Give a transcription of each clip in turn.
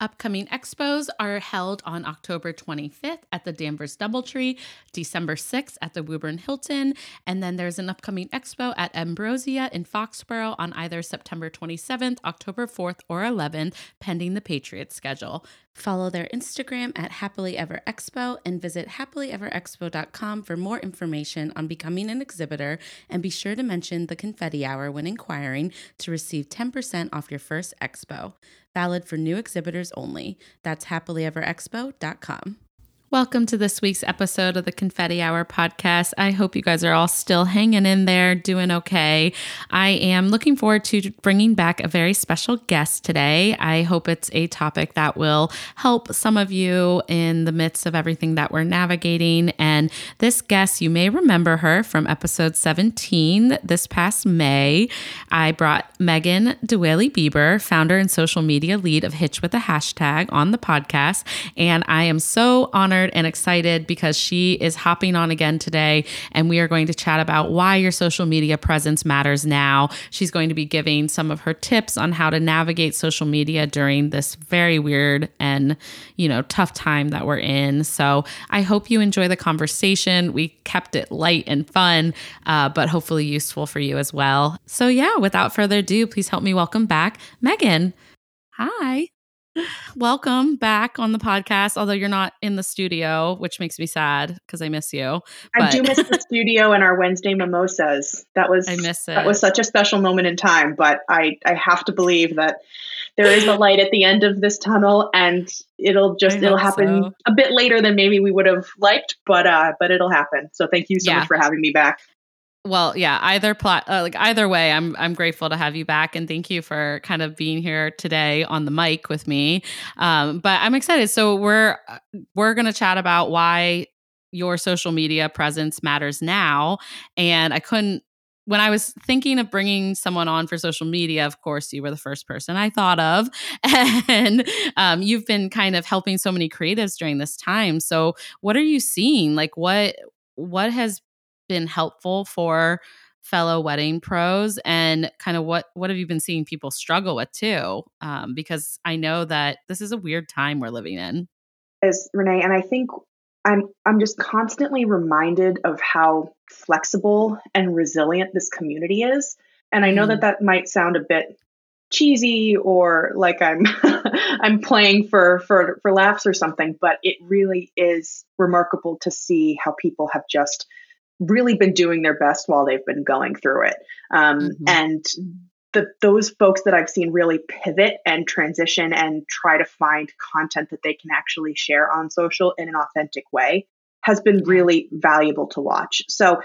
Upcoming expos are held on October 25th at the Danvers Doubletree, December 6th at the Woburn Hilton, and then there's an upcoming expo at Ambrosia in Foxborough on either September 27th, October 4th, or 11th, pending the Patriots schedule. Follow their Instagram at Happily Ever Expo and visit happilyeverexpo.com for more information on becoming an exhibitor. And be sure to mention the confetti hour when inquiring to receive 10% off your first expo. Valid for new exhibitors only. That's happilyeverexpo.com. Welcome to this week's episode of the Confetti Hour podcast. I hope you guys are all still hanging in there, doing okay. I am looking forward to bringing back a very special guest today. I hope it's a topic that will help some of you in the midst of everything that we're navigating. And this guest, you may remember her from episode 17 this past May. I brought Megan DeWaele Bieber, founder and social media lead of Hitched with a Hashtag, on the podcast. And I am so honored honored and excited because she is hopping on again today. And we are going to chat about why your social media presence matters now. She's going to be giving some of her tips on how to navigate social media during this very weird and, you know, tough time that we're in. So I hope you enjoy the conversation. We kept it light and fun, uh, but hopefully useful for you as well. So, yeah, without further ado, please help me welcome back Megan. Hi. Welcome back on the podcast, although you're not in the studio, which makes me sad because I miss you. But... I do miss the studio and our Wednesday mimosas. That was I miss it. That was such a special moment in time, but I I have to believe that there is a light at the end of this tunnel and it'll just it'll happen so. a bit later than maybe we would have liked, but uh but it'll happen. So thank you so yeah. much for having me back well yeah either plot uh, like either way i'm i'm grateful to have you back and thank you for kind of being here today on the mic with me um, but i'm excited so we're uh, we're going to chat about why your social media presence matters now and i couldn't when I was thinking of bringing someone on for social media, of course, you were the first person I thought of. And um, you've been kind of helping so many creatives during this time. So, what are you seeing? Like, what what has been helpful for fellow wedding pros and kind of what what have you been seeing people struggle with too um, because i know that this is a weird time we're living in as renee and i think i'm i'm just constantly reminded of how flexible and resilient this community is and i know mm. that that might sound a bit cheesy or like i'm i'm playing for for for laughs or something but it really is remarkable to see how people have just really been doing their best while they've been going through it. Um, mm-hmm. And the, those folks that I've seen really pivot and transition and try to find content that they can actually share on social in an authentic way has been really valuable to watch. So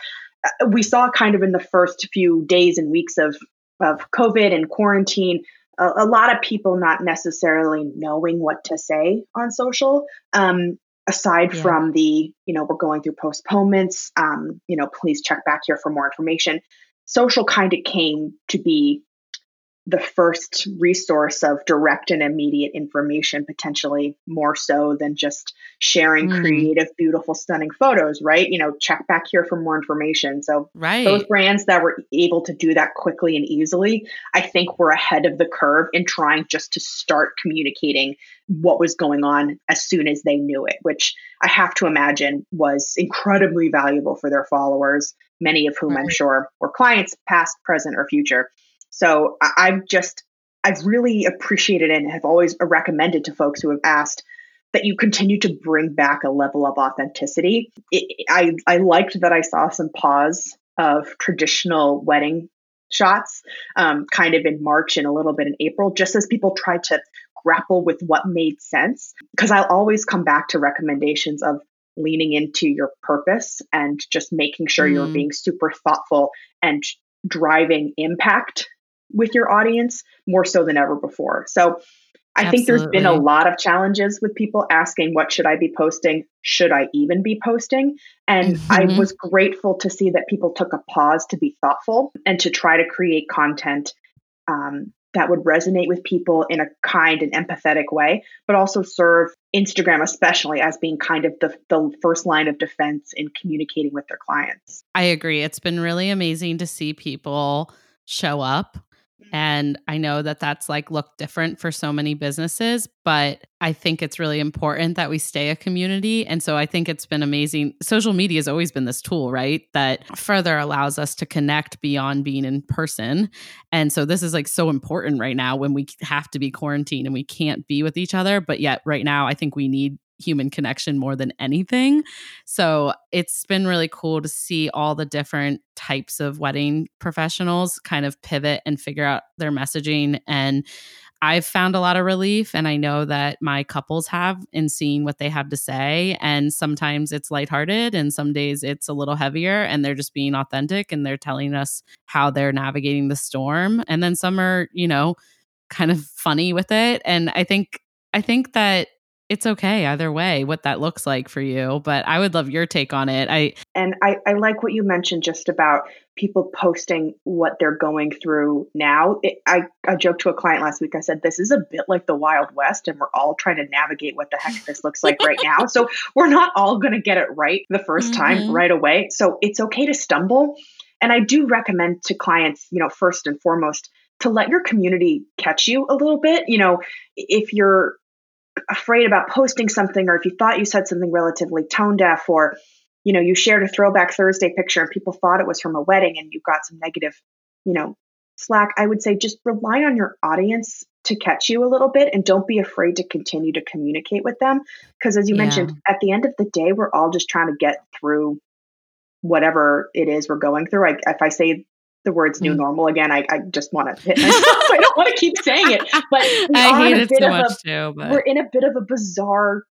uh, we saw kind of in the first few days and weeks of of COVID and quarantine, a, a lot of people not necessarily knowing what to say on social. Um, aside yeah. from the you know we're going through postponements um, you know please check back here for more information social kind of came to be the first resource of direct and immediate information, potentially more so than just sharing mm. creative, beautiful, stunning photos, right? You know, check back here for more information. So, right. those brands that were able to do that quickly and easily, I think were ahead of the curve in trying just to start communicating what was going on as soon as they knew it, which I have to imagine was incredibly valuable for their followers, many of whom right. I'm sure were clients, past, present, or future. So I've just, I've really appreciated and have always recommended to folks who have asked that you continue to bring back a level of authenticity. It, I, I liked that I saw some pause of traditional wedding shots, um, kind of in March and a little bit in April, just as people try to grapple with what made sense. Because I'll always come back to recommendations of leaning into your purpose and just making sure mm. you're being super thoughtful and driving impact with your audience more so than ever before. So I Absolutely. think there's been a lot of challenges with people asking, what should I be posting? Should I even be posting? And mm-hmm. I was grateful to see that people took a pause to be thoughtful and to try to create content um, that would resonate with people in a kind and empathetic way, but also serve Instagram, especially as being kind of the, the first line of defense in communicating with their clients. I agree. It's been really amazing to see people show up Mm. and I know that that's like looked different for so many businesses, but I think it's really important that we stay a community. And so I think it's been amazing. Social media has always been this tool, right? That further allows us to connect beyond being in person. And so this is like so important right now when we have to be quarantined and we can't be with each other. But yet, right now, I think we need human connection more than anything. So it's been really cool to see all the different types of wedding professionals kind of pivot and figure out their messaging. And I've found a lot of relief, and I know that my couples have in seeing what they have to say. And sometimes it's lighthearted, and some days it's a little heavier, and they're just being authentic and they're telling us how they're navigating the storm. And then some are, you know, kind of funny with it. And I think I think that it's okay either way what that looks like for you but i would love your take on it. I and i, I like what you mentioned just about people posting what they're going through now. It, I, I joked to a client last week i said this is a bit like the wild west and we're all trying to navigate what the heck this looks like right now. So we're not all going to get it right the 1st mm-hmm. time right away. So it's okay to stumble. And i do recommend to clients you know first and foremost to let your community catch you a little bit. You know if you're afraid about posting something or if you thought you said something relatively tone deaf or you know you shared a throwback thursday picture and people thought it was from a wedding and you got some negative you know slack i would say just rely on your audience to catch you a little bit and don't be afraid to continue to communicate with them because as you yeah. mentioned at the end of the day we're all just trying to get through whatever it is we're going through I, if i say the words new mm. normal again. I, I just want to hit myself. I don't want to keep saying it, but I hate it so much a, too. But. We're in a bit of a bizarre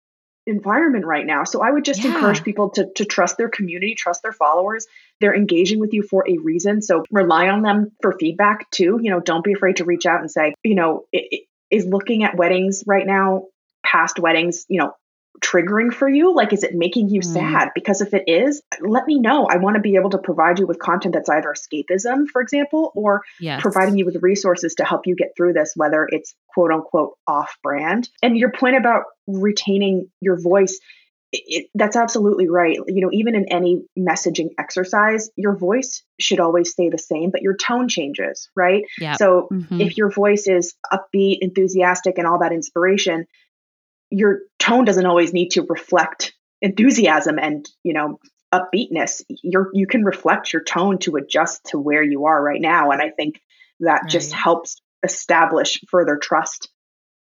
environment right now. So I would just yeah. encourage people to to trust their community, trust their followers. They're engaging with you for a reason. So rely on them for feedback too. You know, don't be afraid to reach out and say, you know, it, it, is looking at weddings right now, past weddings, you know, triggering for you? Like, is it making you mm. sad? Because if it is, let me know. I want to be able to provide you with content that's either escapism, for example, or yes. providing you with resources to help you get through this, whether it's quote unquote off brand. And your point about retaining your voice. It, that's absolutely right. You know, even in any messaging exercise, your voice should always stay the same, but your tone changes, right? Yeah. So mm-hmm. if your voice is upbeat, enthusiastic, and all that inspiration, your tone doesn't always need to reflect enthusiasm and you know upbeatness you you can reflect your tone to adjust to where you are right now and i think that right. just helps establish further trust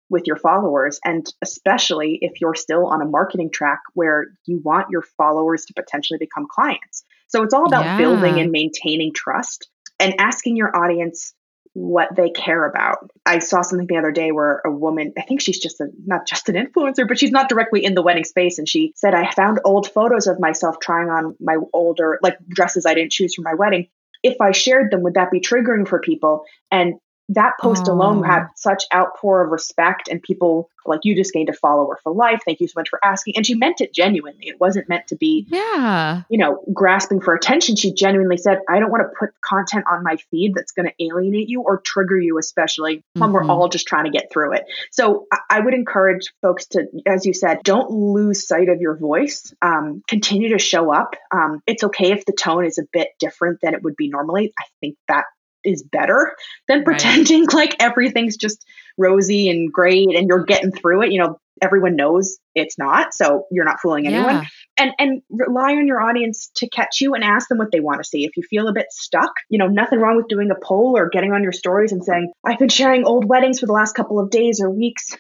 with your followers and especially if you're still on a marketing track where you want your followers to potentially become clients so it's all about yeah. building and maintaining trust and asking your audience what they care about. I saw something the other day where a woman, I think she's just a, not just an influencer, but she's not directly in the wedding space. And she said, I found old photos of myself trying on my older, like dresses I didn't choose for my wedding. If I shared them, would that be triggering for people? And that post oh. alone had such outpour of respect and people like you just gained a follower for life. Thank you so much for asking. And she meant it genuinely. It wasn't meant to be yeah. you know grasping for attention. She genuinely said i don't want to put content on my feed that's going to alienate you or trigger you especially when mm-hmm. we're all just trying to get through it. So I, would encourage folks to as you said don't lose sight of your voice. Um, continue to show up. Um, it's okay if the tone is a bit different than it would be normally. I think that is better than pretending right. like everything's just rosy and great and you're getting through it. You know, everyone knows it's not, so you're not fooling anyone. Yeah. And and rely on your audience to catch you and ask them what they want to see. If you feel a bit stuck, you know, nothing wrong with doing a poll or getting on your stories and saying, "I've been sharing old weddings for the last couple of days or weeks."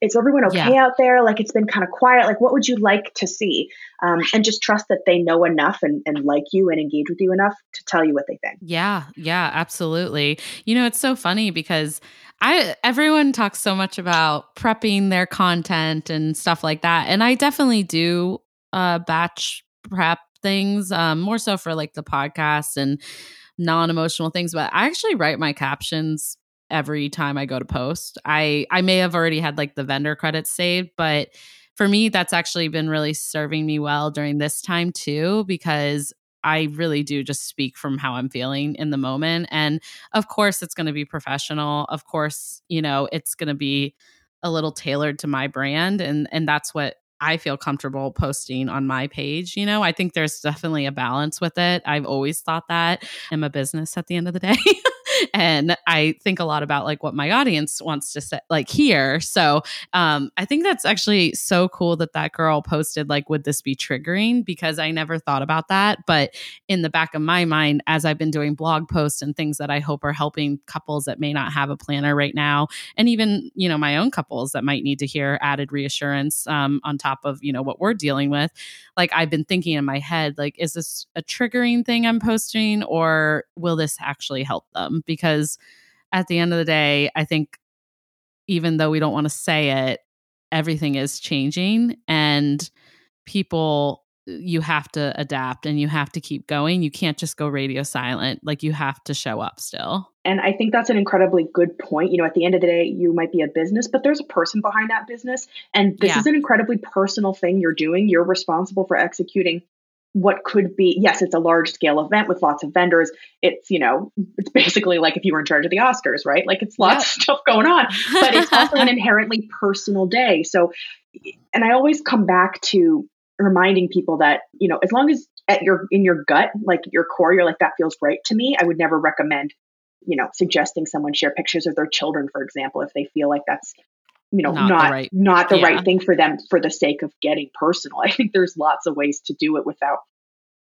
Is everyone okay yeah. out there? Like it's been kind of quiet. Like what would you like to see? Um, and just trust that they know enough and, and like you and engage with you enough to tell you what they think. Yeah, yeah, absolutely. You know, it's so funny because I everyone talks so much about prepping their content and stuff like that. And I definitely do uh batch prep things, um, more so for like the podcast and non-emotional things, but I actually write my captions every time I go to post. I I may have already had like the vendor credits saved, but for me that's actually been really serving me well during this time too because I really do just speak from how I'm feeling in the moment and of course it's going to be professional. Of course, you know, it's going to be a little tailored to my brand and and that's what I feel comfortable posting on my page. You know, I think there's definitely a balance with it. I've always thought that. I'm a business at the end of the day. and I think a lot about like what my audience wants to say, like hear. So um, I think that's actually so cool that that girl posted like, would this be triggering? Because I never thought about that. But in the back of my mind, as I've been doing blog posts and things that I hope are helping couples that may not have a planner right now, and even you know my own couples that might need to hear added reassurance um, on top of you know what we're dealing with. Like I've been thinking in my head, like, is this a triggering thing I'm posting, or will this actually help them? Because at the end of the day, I think even though we don't want to say it, everything is changing and people you have to adapt and you have to keep going. You can't just go radio silent. Like you have to show up still. And I think that's an incredibly good point. You know, at the end of the day, you might be a business, but there's a person behind that business. And this yeah. is an incredibly personal thing you're doing. You're responsible for executing what could be yes it's a large scale event with lots of vendors. It's you know it's basically like if you were in charge of the oscars right? Like it's lots of stuff going on but it's also an inherently personal day. So and i always come back to reminding people that you know as long as at your in your gut like your core you're like that feels right to me i would never recommend you know suggesting someone share pictures of their children for example if they feel like that's you know not not the right, not the yeah. right thing for them for the sake of getting personal. I think there's lots of ways to do it without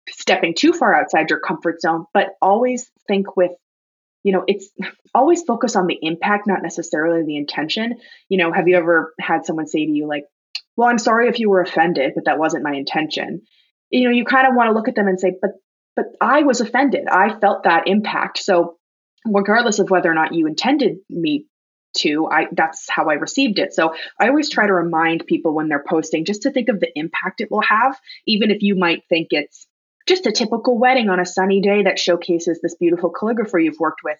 stepping too far outside your comfort zone but always think with you know it's always focus on the impact not necessarily the intention. You know have you ever had someone say to you like well i'm sorry if you were offended but that wasn't my intention. You know you kind of want to look at them and say but but i was offended. I felt that impact. So regardless of whether or not you intended me to i that's how i received it. So i always try to remind people when they're posting just to think of the impact it will have even if you might think it's just a typical wedding on a sunny day that showcases this beautiful calligrapher you've worked with.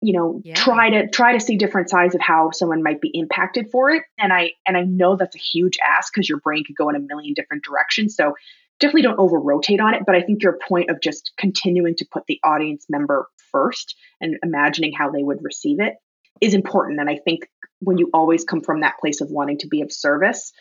You know yeah. try to try to see different sides of how someone might be impacted for it. And i and i know that's a huge ask because your brain could go in a million different directions. So definitely don't over rotate on it. But i think your point of just continuing to put the audience member first and imagining how they would receive it is important. And I think when you always come from that place of wanting to be of service,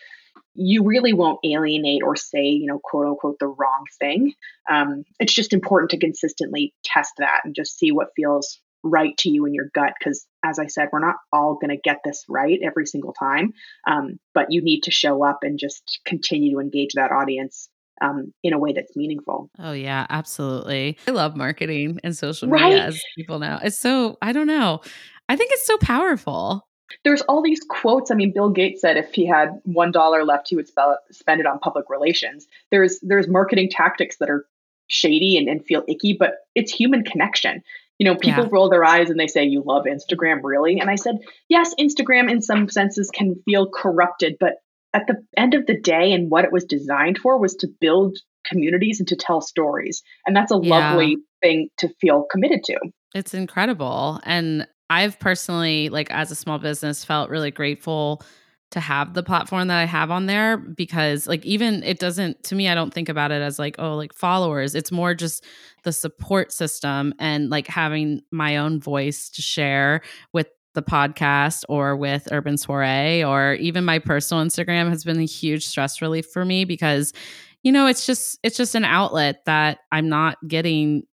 you really won't alienate or say, you know, quote unquote, the wrong thing. Um, it's just important to consistently test that and just see what feels right to you in your gut. Because as I said, we're not all going to get this right every single time, um, but you need to show up and just continue to engage that audience um, in a way that's meaningful. Oh yeah, absolutely. I love marketing and social media right? as people now. It's so I don't know. I think it's so powerful. There's all these quotes. I mean, Bill Gates said if he had one dollar left, he would spend it on public relations. There's there's marketing tactics that are shady and, and feel icky, but it's human connection. You know, people yeah. roll their eyes and they say, You love Instagram, really? And I said, Yes, Instagram in some senses can feel corrupted, but at the end of the day, and what it was designed for was to build communities and to tell stories. And that's a yeah. lovely thing to feel committed to. It's incredible. And I've personally, like as a small business, felt really grateful to have the platform that I have on there because like even it doesn't to me I don't think about it as like oh like followers. It's more just the support system and like having my own voice to share with the podcast or with Urban Soiree or even my personal Instagram has been a huge stress relief for me because you know it's just it's just an outlet that I'm not getting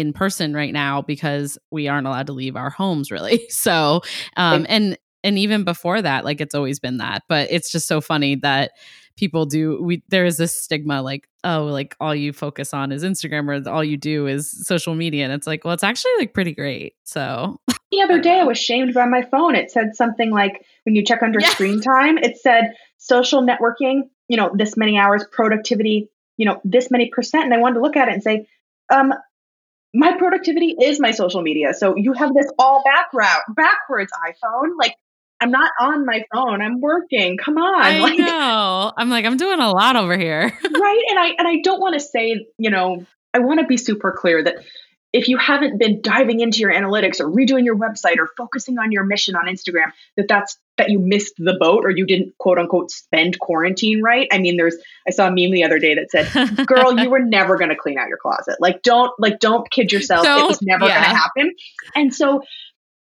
in person right now because we aren't allowed to leave our homes really. So, um, and and even before that, like it's always been that. But it's just so funny that people do we there is this stigma like oh like all you focus on is instagram or all you do is social media and it's like well it's actually like pretty great so The other day, I was shamed by my phone. It said something like, when you check under yeah. screen time, it said social networking, you know, this many hours, productivity, you know, this many percent. And I wanted to look at it and say, um, my productivity is my social media. So you have this all background backwards iPhone. Like I'm not on my phone. I'm working. Come on. I like, know. I'm like, I'm doing a lot over here. right. And I and I don't want to say, you know, I want to be super clear that if you haven't been diving into your analytics or redoing your website or focusing on your mission on Instagram, that that's that you missed the boat or you didn't quote unquote spend quarantine right. I mean, there's I saw a meme the other day that said, "Girl, you were never going to clean out your closet. Like, don't like don't kid yourself. Don't, it was never yeah. going to happen." And so.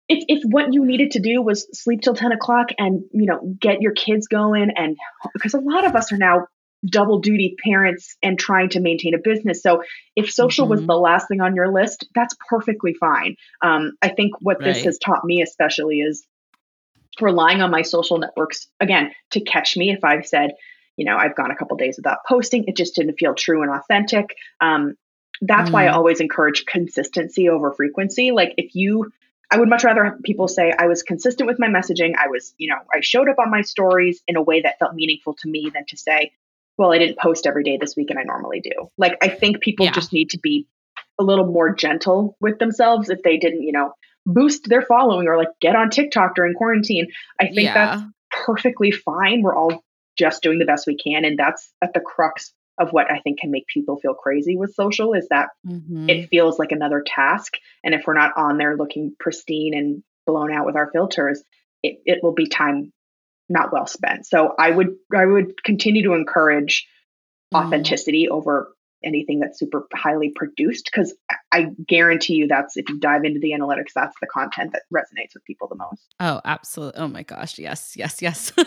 If, if what you needed to do was sleep till 10 o'clock and you know get your kids going and because a lot of us are now double duty parents and trying to maintain a business. So if social mm-hmm. was the last thing on your list, that's perfectly fine. Um, I think what right. this has taught me, especially, is relying on my social networks again to catch me if I've said, you know, I've gone a couple days without posting. It just didn't feel true and authentic. Um, that's mm. why I mm. always encourage consistency over frequency. Like if you I would much rather people say I was consistent with my messaging. I was, you know, I showed up on my stories in a way that felt meaningful to me than to say, well, I didn't post every day this week and I normally do. Like, I think people yeah. just need to be a little more gentle with themselves if they didn't, you know, boost their following or like get on TikTok during quarantine. I think yeah. that's perfectly fine. We're all just doing the best we can. And that's at the crux of what I think can make people feel crazy with social is that mm-hmm. it feels like another task. And if we're not on there looking pristine and blown out with our filters, it, it will be time not well spent. So I would I would continue to encourage mm. authenticity over anything that's super highly produced because I guarantee you that's if you dive into the analytics, that's the content that resonates with people the most. Oh, absolutely. Oh my gosh. Yes, yes, yes.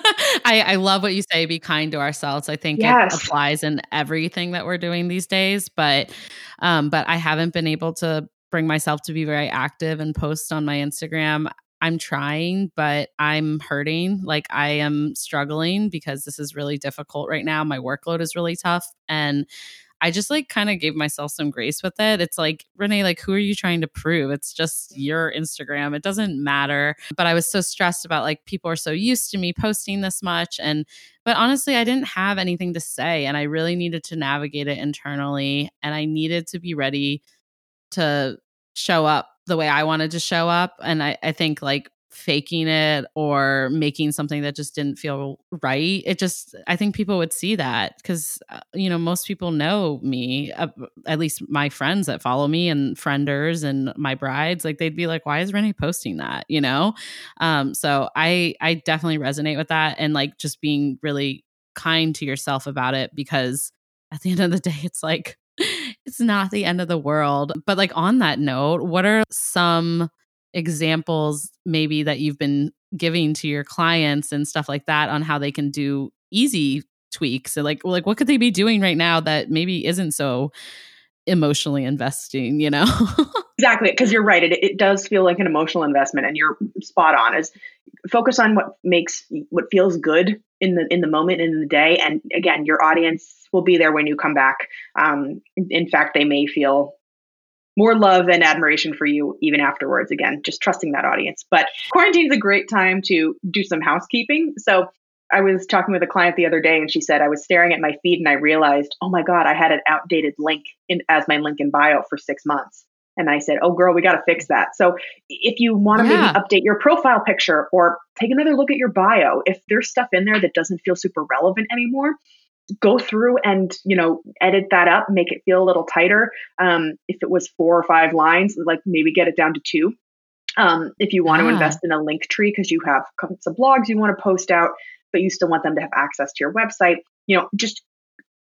I, I love what you say, be kind to ourselves. I think yes. it applies in everything that we're doing these days. But um, but I haven't been able to bring myself to be very active and post on my Instagram. I'm trying, but I'm hurting. Like I am struggling because this is really difficult right now. My workload is really tough. And I just like kind of gave myself some grace with it. It's like, Renee, like, who are you trying to prove? It's just your Instagram. It doesn't matter. But I was so stressed about like people are so used to me posting this much. And, but honestly, I didn't have anything to say. And I really needed to navigate it internally. And I needed to be ready to show up the way I wanted to show up. And I, I think like faking it or making something that just didn't feel right it just i think people would see that because uh, you know most people know me uh, at least my friends that follow me and friendors and my brides like they'd be like why is renee posting that you know um so i i definitely resonate with that and like just being really kind to yourself about it because at the end of the day it's like it's not the end of the world. But like on that note, what are some examples maybe that you've been giving to your clients and stuff like that on how they can do easy tweaks? Like like what could they be doing right now that maybe isn't so emotionally investing, you know? exactly, because you're right. It, it does feel like an emotional investment and you're spot on is focus on what makes what feels good in the in the moment in the day. And again your audience will be there when you come back. Um, in fact they may feel more love and admiration for you even afterwards. Again just trusting that audience. But quarantine is a great time to do some housekeeping. So i was talking with a client the other day and she said i was staring at my feed and i realized oh my god i had an outdated link in, as my link in bio for six months and I said, Oh, girl, we got to fix that. So if you want to yeah. maybe update your profile picture or take another look at your bio, if there's stuff in there that doesn't feel super relevant anymore, go through and you know edit that up make it feel a little tighter um, if it was four or five lines like maybe get it down to two um, if you want to invest in a Linktree because you have some blogs you want to post out but you still want them to have access to your website you know just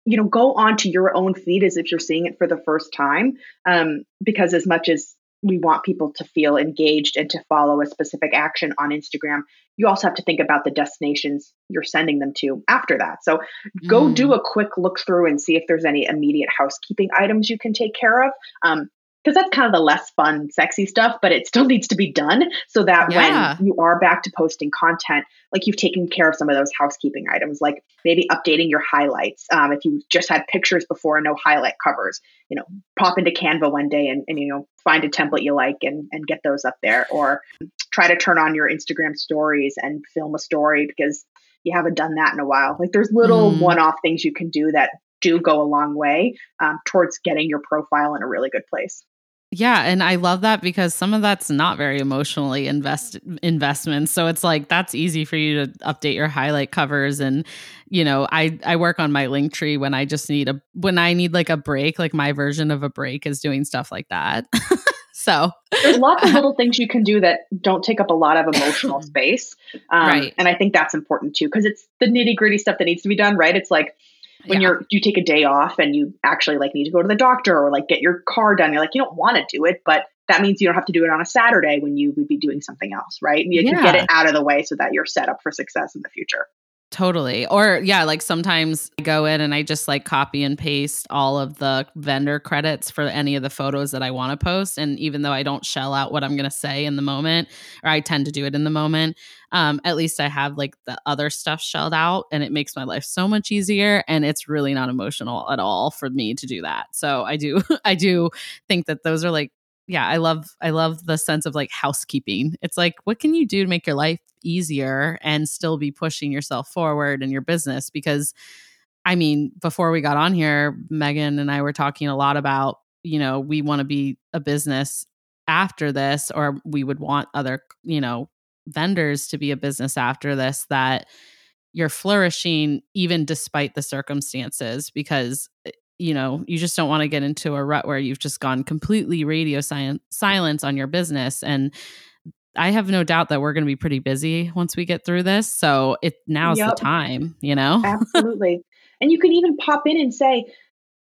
you know go onto your own feed as if you're seeing it for the first time um, because as much as we want people to feel engaged and to follow a specific action on Instagram. You also have to think about the destinations you're sending them to after that. So go mm. do a quick look through and see if there's any immediate housekeeping items you can take care of. Um, because that's kind of the less fun, sexy stuff, but it still needs to be done so that Yeah. when you are back to posting content, like you've taken care of some of those housekeeping items, like maybe updating your highlights. Um, if you just had pictures before and no highlight covers, you know, pop into Canva one day and, and you know, find a template you like and, and get those up there. Or try to turn on your Instagram stories and film a story because you haven't done that in a while. Like there's little Mm. one off things you can do that do go a long way um, towards getting your profile in a really good place. Yeah, and I love that because some of that's not very emotionally invest investments. So it's like that's easy for you to update your highlight covers and you know, I I work on my Linktree when I just need a when I need like a break, like my version of a break is doing stuff like that. so, There's lots of little things you can do that don't take up a lot of emotional space. Um, Right. And I think that's important too, because it's the nitty gritty stuff that needs to be done, right? It's like when yeah. you're you take a day off and you actually like need to go to the doctor or like get your car done. You're like, you don't want to do it, but that means you don't have to do it on a Saturday when you would be doing something else, right? And you can get it out of the way so that you're set up for success in the future. Totally. Or yeah, like sometimes I go in and I just like copy and paste all of the vendor credits for any of the photos that I want to post. And even though I don't shell out what I'm going to say in the moment, or I tend to do it in the moment, um, at least I have like the other stuff shelled out and it makes my life so much easier. And it's really not emotional at all for me to do that. So I do, I do think that those are like, yeah, I love, I love the sense of like housekeeping. It's like, what can you do to make your life easier and still be pushing yourself forward in your business because I mean, before we got on here, Megan and I were talking a lot about, you know, we want to be a business after this, or we would want other, you know, vendors to be a business after this that you're flourishing even despite the circumstances because eh, you know you just don't want to get into a rut where you've just gone completely radio si- silence on your business and I have no doubt that we're going to be pretty busy once we get through this. So it now's Yep. the time, you know? Absolutely. and you can even pop in and say,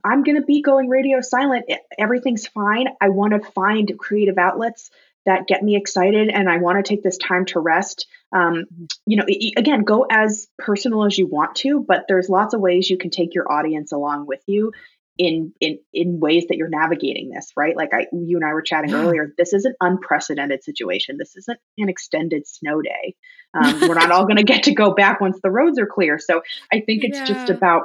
I'm going to be going radio silent. Everything's fine. I want to find creative outlets that get me excited and I want to take this time to rest. Um, you know, again, go as personal as you want to, but there's lots of ways you can take your audience along with you in in in ways that you're navigating this, right? Like I you and I were chatting Yeah. earlier, this is an unprecedented situation. This isn't an extended snow day. Um, we're not all going to get to go back once the roads are clear. So I think it's just about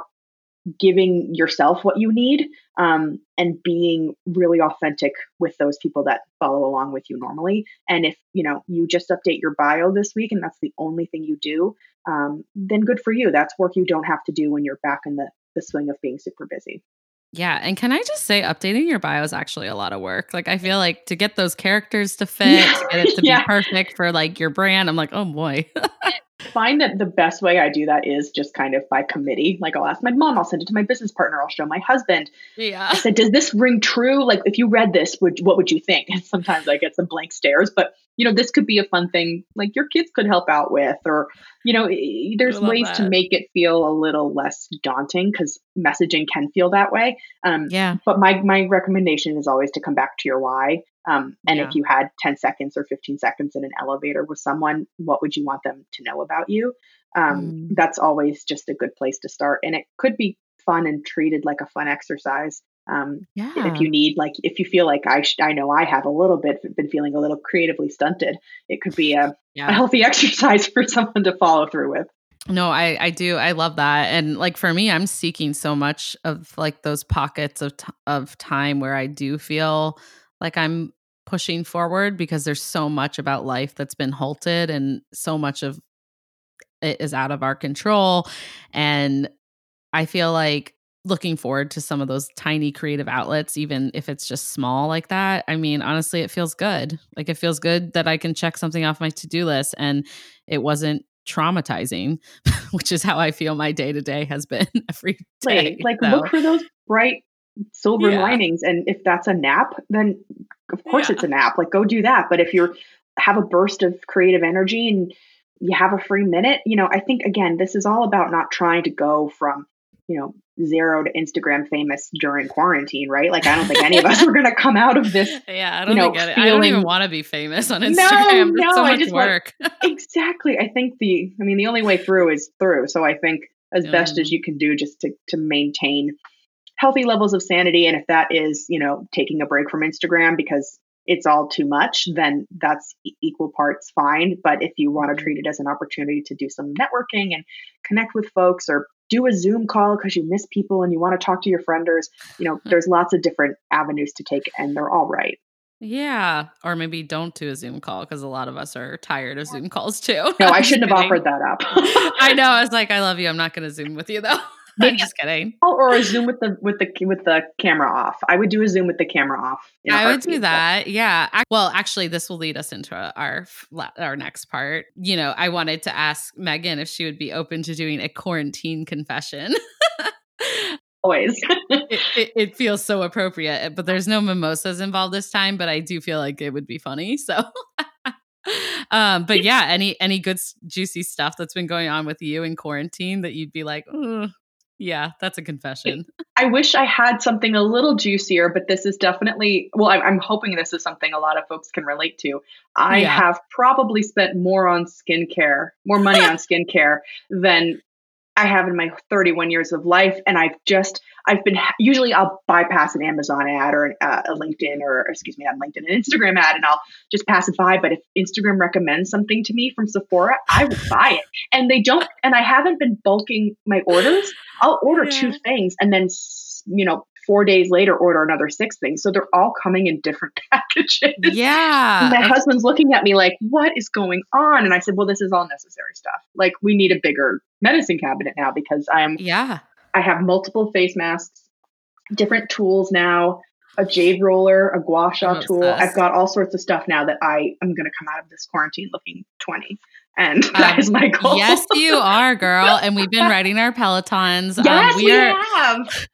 giving yourself what you need um, and being really authentic with those people that follow along with you normally. And if you know you just update your bio this week and that's the only thing you do, um, then good for you. That's work you don't have to do when you're back in the the swing of being super busy. Yeah. And can I just say, updating your bio is actually a lot of work. Like, I feel like to get those characters to fit, to get it to Yeah. be perfect for like your brand, I'm like, oh boy. find that the best way I do that is just kind of by committee. Like I'll ask my mom, I'll send it to my business partner, I'll show my husband. yeah. I said, "Does this ring true? Like, if you read this, would what would you think?" And sometimes I get some blank stares, but you know, this could be a fun thing, like your kids could help out with, or you know, there's I love ways to make it feel a little less daunting because messaging can feel that way. Um, Yeah. but my my recommendation is always to come back to your why. Um, and Yeah. if you had 10 seconds or 15 seconds in an elevator with someone, what would you want them to know about you? Um, Mm. That's always just a good place to start. And it could be fun and treated like a fun exercise. Um, Yeah. if you need, like, if you feel like I, sh- I know I have a little bit been feeling a little creatively stunted, it could be a, a healthy exercise for someone to follow through with. No, I I do. I love that. And like for me, I'm seeking so much of like those pockets of t- of time where I do feel like I'm pushing forward because there's so much about life that's been halted and so much of it is out of our control and I feel like looking forward to some of those tiny creative outlets even if it's just small like that. I mean, honestly, it feels good. Like it feels good that I can check something off my to-do list and it wasn't traumatizing, which is how I feel my day to day has been every day. Like, like So, look for those bright silver Yeah. linings. And if that's a nap, then of course Yeah. it's a nap. Like go do that. But if you're have a burst of creative energy and you have a free minute, you know, I think again, this is all about not trying to go from, you know, zero to Instagram famous during quarantine, right? Like I don't think any of us are gonna come out of this yeah, I don't know, think I, I don't even want to be famous on No, Instagram. It's no, so I much just want- work. exactly. I think the I mean the only way through is through. So I think as best as mm. you can do just to to maintain healthy levels of sanity. And if that is, you know, taking a break from Instagram because it's all too much, then that's equal parts fine. But if you want to mm-hmm. treat it as an opportunity to do some networking and connect with folks or do a Zoom call because you miss people and you want to talk to your friendors, you know, there's lots of different avenues to take and they're all right. Yeah. Or maybe don't do a Zoom call because a lot of us are tired of Zoom calls too. No, I shouldn't have offered that up. I know. I was like, I love you. I'm not going to Zoom with you though. I'm just kidding. Oh, or a Zoom with the with the with the camera off. I would do a Zoom with the camera off. I would do that. Yeah. Well, actually, this will lead us into our our next part. You know, I wanted to ask Megan if she would be open to doing a quarantine confession. Always. it, it, it, feels so appropriate, but there's no mimosas involved this time. But I do feel like it would be funny. So. um but yeah any any good juicy stuff that's been going on with you in quarantine that you'd be like yeah, that's a confession. I wish I had something a little juicier, but this is definitely, well, I'm hoping this is something a lot of folks can relate to. I yeah. have probably spent more on skincare, more money on skincare than I have in my 31 years of life. And I've just, I've been, usually I'll bypass an Amazon ad or uh, a LinkedIn or, excuse me, not LinkedIn, an Instagram ad, and I'll just pass it by. But if Instagram recommends something to me from Sephora, I will buy it. And they don't, and I haven't been bulking my orders. I'll order yeah. two things and then, you know, four days later order another six things. So they're all coming in different packages. Yeah. My husband's looking at me like, what is going on? And I said, well, this is all necessary stuff. Like we need a bigger medicine cabinet now because I'm, yeah, I have multiple face masks, different tools now, a jade roller, a gua sha tool. I've got all sorts of stuff now that I am going to come out of this quarantine looking 20 and um, that is my goal. Yes, you are, girl. And we've been riding our Pelotons. Yes, um, we, we are, have.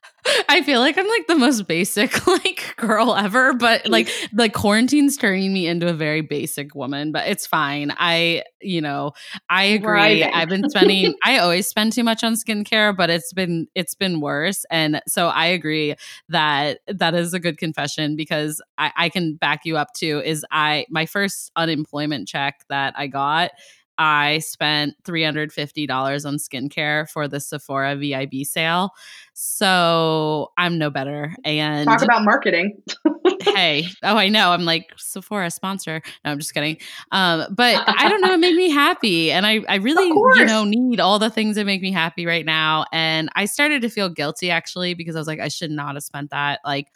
I feel like I'm like the most basic like girl ever, but mm. like like quarantine's turning me into a very basic woman, but it's fine. I, you know, I agree. I've been spending I always spend too much on skincare, but it's been it's been worse. And so I agree that that is a good confession because I, I can back you up too. Is I my first unemployment check that I got I spent $350 on skincare for the Sephora VIB sale. So I'm no better. And talk about marketing. hey, oh, I know. I'm like Sephora sponsor. No, I'm just kidding. Um, but I don't know. It made me happy. And I, I really, you know, need all the things that make me happy right now. And I started to feel guilty actually because I was like, I should not have spent that. Like,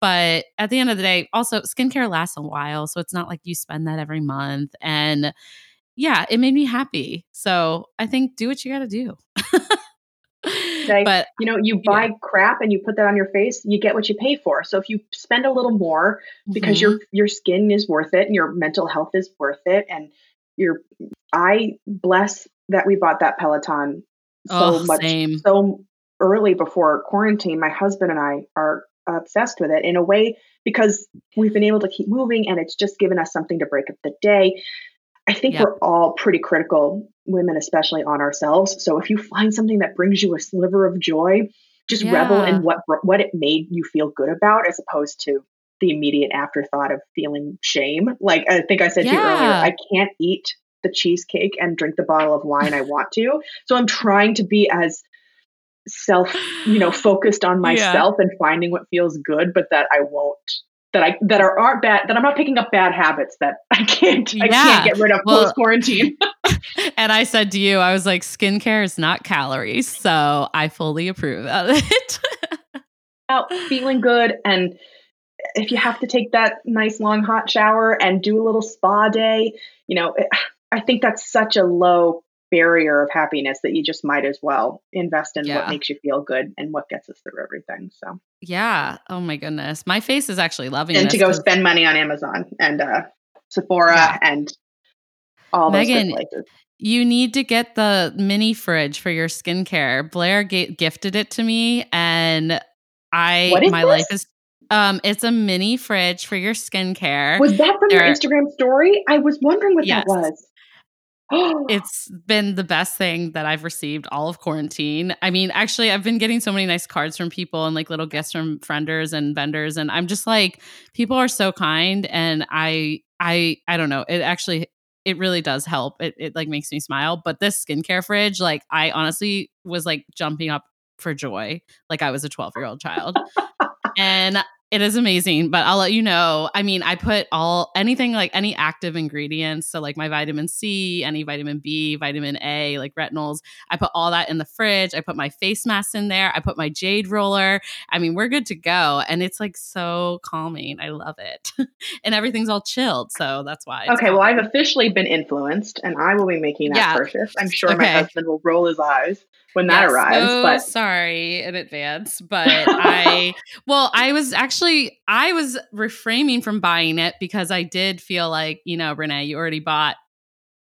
but at the end of the day, also skincare lasts a while. So it's not like you spend that every month. And yeah, it made me happy. So I think do what you got to do. but you know, you buy yeah. crap and you put that on your face, you get what you pay for. So if you spend a little more because mm-hmm. your your skin is worth it and your mental health is worth it, and your I bless that we bought that Peloton so oh, much same. so early before quarantine. My husband and I are obsessed with it in a way because we've been able to keep moving and it's just given us something to break up the day. I think yep. we're all pretty critical, women especially, on ourselves. So if you find something that brings you a sliver of joy, just yeah. revel in what what it made you feel good about, as opposed to the immediate afterthought of feeling shame. Like I think I said yeah. to you earlier, I can't eat the cheesecake and drink the bottle of wine I want to. So I'm trying to be as self, you know, focused on myself yeah. and finding what feels good, but that I won't that I that are aren't bad that I'm not picking up bad habits that I can't yeah. I can't get rid of well, post quarantine. and I said to you, I was like, skincare is not calories, so I fully approve of it. About feeling good, and if you have to take that nice long hot shower and do a little spa day, you know, I think that's such a low barrier of happiness that you just might as well invest in yeah. what makes you feel good and what gets us through everything. So yeah. Oh my goodness. My face is actually loving it. and to go spend money on Amazon and uh Sephora yeah. and all Megan. You need to get the mini fridge for your skincare. Blair g- gifted it to me and I my this? life is um, it's a mini fridge for your skincare. Was that from there, your Instagram story? I was wondering what yes. that was. it's been the best thing that I've received all of quarantine. I mean, actually, I've been getting so many nice cards from people and like little gifts from friendors and vendors, and I'm just like, people are so kind, and I, I, I don't know. It actually, it really does help. It, it like makes me smile. But this skincare fridge, like, I honestly was like jumping up for joy, like I was a 12 year old child. and it is amazing, but I'll let you know. I mean, I put all anything like any active ingredients, so like my vitamin C, any vitamin B, vitamin A, like retinols. I put all that in the fridge. I put my face mask in there. I put my jade roller. I mean, we're good to go, and it's like so calming. I love it, and everything's all chilled, so that's why. Okay, calming. well, I've officially been influenced, and I will be making that yeah. purchase. I'm sure okay. my husband will roll his eyes when that yes, arrives. So but sorry in advance, but I well, I was actually I was refraining from buying it because I did feel like you know, Renee, you already bought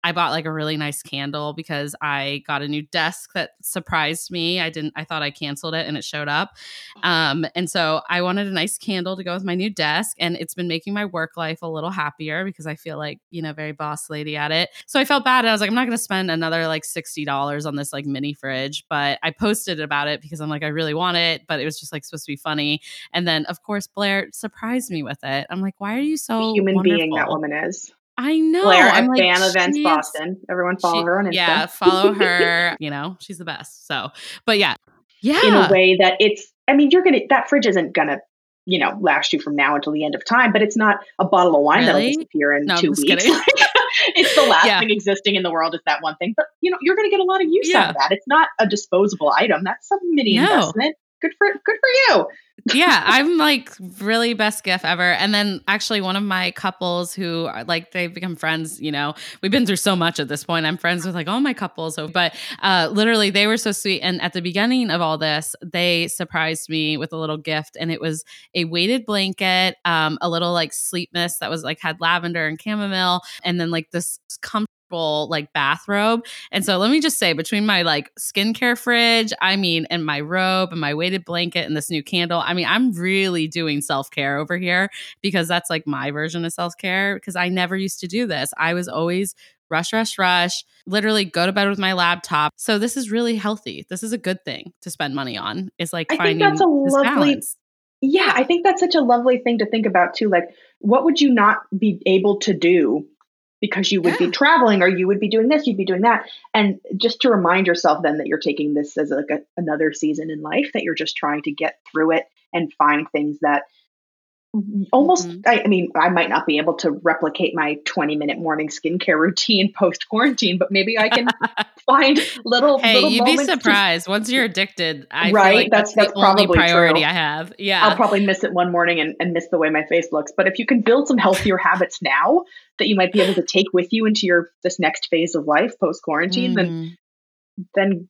I bought like a really nice candle because I got a new desk that surprised me. I didn't I thought I canceled it and it showed up. Um and so I wanted a nice candle to go with my new desk and it's been making my work life a little happier because I feel like, you know, very boss lady at it. So I felt bad and I was like I'm not going to spend another like $60 on this like mini fridge, but I posted about it because I'm like I really want it, but it was just like supposed to be funny. And then of course Blair surprised me with it. I'm like, "Why are you so human wonderful? being that woman is?" I know. Blair I'm like, Fan Events Boston. Everyone follow she, her on Instagram. Yeah, follow her. you know, she's the best. So, but yeah. Yeah. In a way that it's, I mean, you're going to, that fridge isn't going to, you know, last you from now until the end of time, but it's not a bottle of wine really? that'll disappear in no, two weeks. it's the last yeah. thing existing in the world is that one thing. But, you know, you're going to get a lot of use yeah. out of that. It's not a disposable item. That's some mini no. investment good for good for you. yeah, I'm like really best gift ever. And then actually one of my couples who are like they've become friends, you know, we've been through so much at this point. I'm friends with like all my couples. So but uh literally they were so sweet. And at the beginning of all this, they surprised me with a little gift. And it was a weighted blanket, um, a little like sleep mist that was like had lavender and chamomile, and then like this comfortable like bathrobe. And so let me just say between my like skincare fridge, I mean, and my robe and my weighted blanket and this new candle, I mean, I'm really doing self-care over here because that's like my version of self-care because I never used to do this. I was always rush, rush, rush, literally go to bed with my laptop. So this is really healthy. This is a good thing to spend money on. Is like I finding think that's a lovely balance. Yeah, I think that's such a lovely thing to think about too. Like, what would you not be able to do because you would yeah. be traveling or you would be doing this, you'd be doing that. And just to remind yourself then that you're taking this as like a, another season in life, that you're just trying to get through it and find things that almost mm-hmm. I, I, mean i might not be able to replicate my 20 minute morning skincare routine post quarantine but maybe i can find little hey little you'd be surprised to, once you're addicted I right like that's that's, that's probably priority true. i have yeah i'll probably miss it one morning and, and miss the way my face looks but if you can build some healthier habits now that you might be able to take with you into your this next phase of life post quarantine mm. then then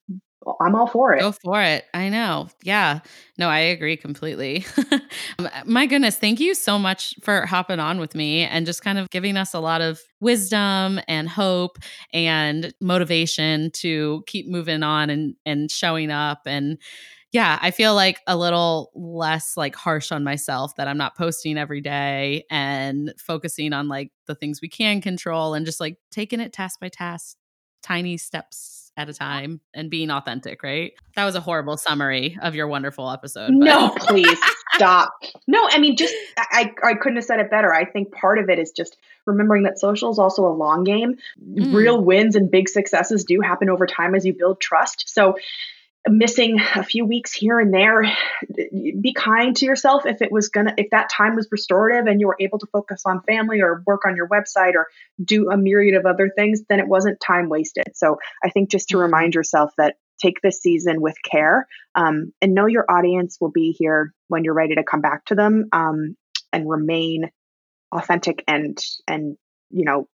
I'm all for it. Go for it. I know. Yeah. No, I agree completely. Um, my goodness. Thank you so much for hopping on with me and just kind of giving us a lot of wisdom and hope and motivation to keep moving on and, and showing up. And yeah, I feel like a little less like harsh on myself that I'm not posting every day and focusing on like the things we can control and just like taking it task by task, tiny steps at a time and being authentic, right? That was a horrible summary of your wonderful episode. But. No, please stop. No, I mean, just I, I couldn't have said it better. I think part of it is just remembering that social is also a long game. Mm. Real wins and big successes do happen over time as you build trust. So missing a few weeks here and there. Be kind to yourself if it was gonna if that time was restorative and you were able to focus on family or work on your website or do a myriad of other things then it wasn't time wasted. So i think just to remind yourself that take this season with care um, and know your audience will be here when you're ready to come back to them um, and remain authentic and and you know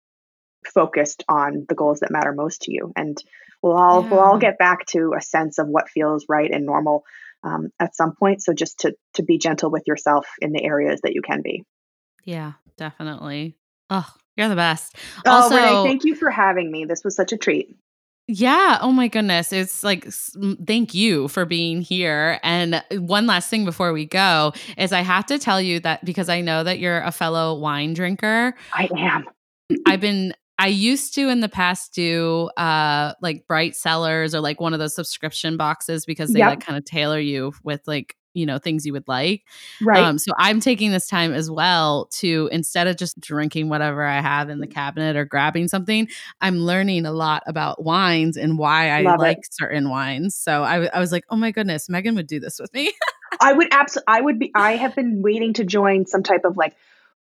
focused on the goals that matter most to you. And we'll all yeah. we'll all get back to a sense of what feels right and normal um, at some point so just to to be gentle with yourself in the areas that you can be yeah definitely oh you're the best oh also, Renee, thank you for having me this was such a treat yeah. Oh my goodness. It's like, thank you for being here. And one last thing before we go is I have to tell you that because I know that you're a fellow wine drinker. I am. I've been I used to in the past do uh like Bright Cellars or like one of those subscription boxes because they yep. like kind of tailor you with like you know things you would like Right. um so i'm taking this time as well to instead of just drinking whatever i have in the cabinet or grabbing something i'm learning a lot about wines and why i Love it. like certain wines so I was like oh my goodness megan would do this with me I would absolutely. I would be. I have been waiting to join some type of like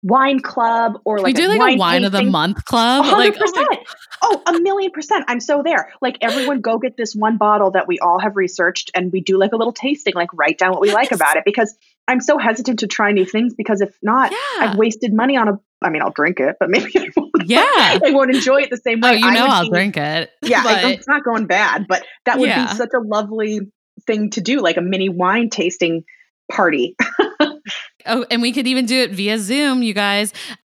wine club or like we do like a wine, wine of the month club A like oh hundred oh. Oh, a million percent. I'm so there. Like everyone go get this one bottle that we all have researched and we do like a little tasting, like write down what we like about it because I'm so hesitant to try new things because if not, yeah I've wasted money on a I mean, I'll drink it, but maybe I won't, yeah I won't enjoy it the same way. oh you I know i'll be- drink it Yeah, but it's not going bad, but that would Yeah. be such a lovely thing to do, like a mini wine tasting party. oh and we could even do it via zoom you guys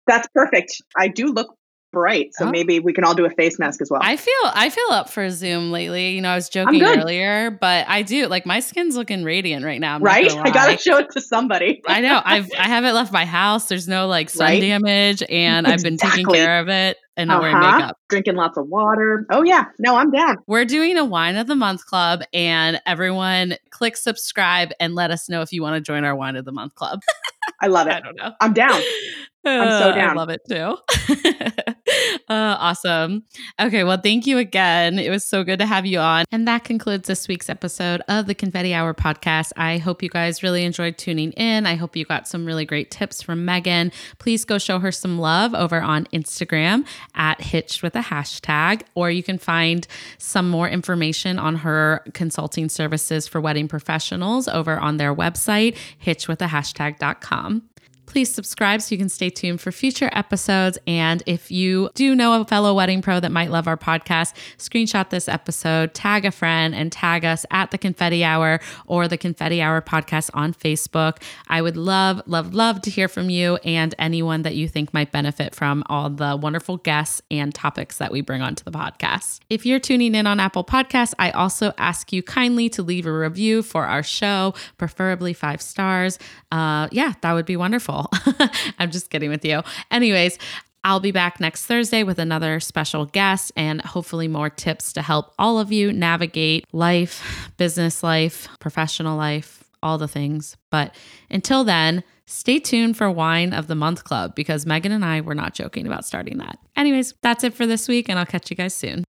That's perfect. I do look bright, so Oh. maybe we can all do a face mask as well. I feel I feel up for Zoom lately. You know, I was joking earlier, but I do like my skin's looking radiant right now. I'm right? I gotta show it to somebody. I know. I've I haven't left my house. There's no like sun Right? damage, and I've been taking care of it and not wearing Uh-huh. makeup. Drinking lots of water. Oh yeah, no, I'm down. We're doing a wine of the month club, and everyone click subscribe and let us know if you want to join our wine of the month club. I love it. I don't know. I'm down. I'm so Uh, I down. love it too. uh, awesome. Okay, well, thank you again. It was so good to have you on. And that concludes this week's episode of the Confetti Hour podcast. I hope you guys really enjoyed tuning in. I hope you got some really great tips from Megan. Please go show her some love over on Instagram at Hitched with a hashtag, or you can find some more information on her consulting services for wedding professionals over on their website, hitchedwithahashtag.com. Please subscribe so you can stay tuned for future episodes. And if you do know a fellow wedding pro that might love our podcast, screenshot this episode, tag a friend, and tag us at the Confetti Hour or the Confetti Hour podcast on Facebook. I would love, love, love to hear from you and anyone that you think might benefit from all the wonderful guests and topics that we bring onto the podcast. If you're tuning in on Apple Podcasts, I also ask you kindly to leave a review for our show, preferably five stars. Uh, yeah, that would be wonderful. I'm just kidding with you. Anyways, I'll be back next Thursday with another special guest and hopefully more tips to help all of you navigate life, business life, professional life, all the things. But until then, stay tuned for Wine of the Month Club because Megan and I were not joking about starting that. Anyways, that's it for this week, and I'll catch you guys soon.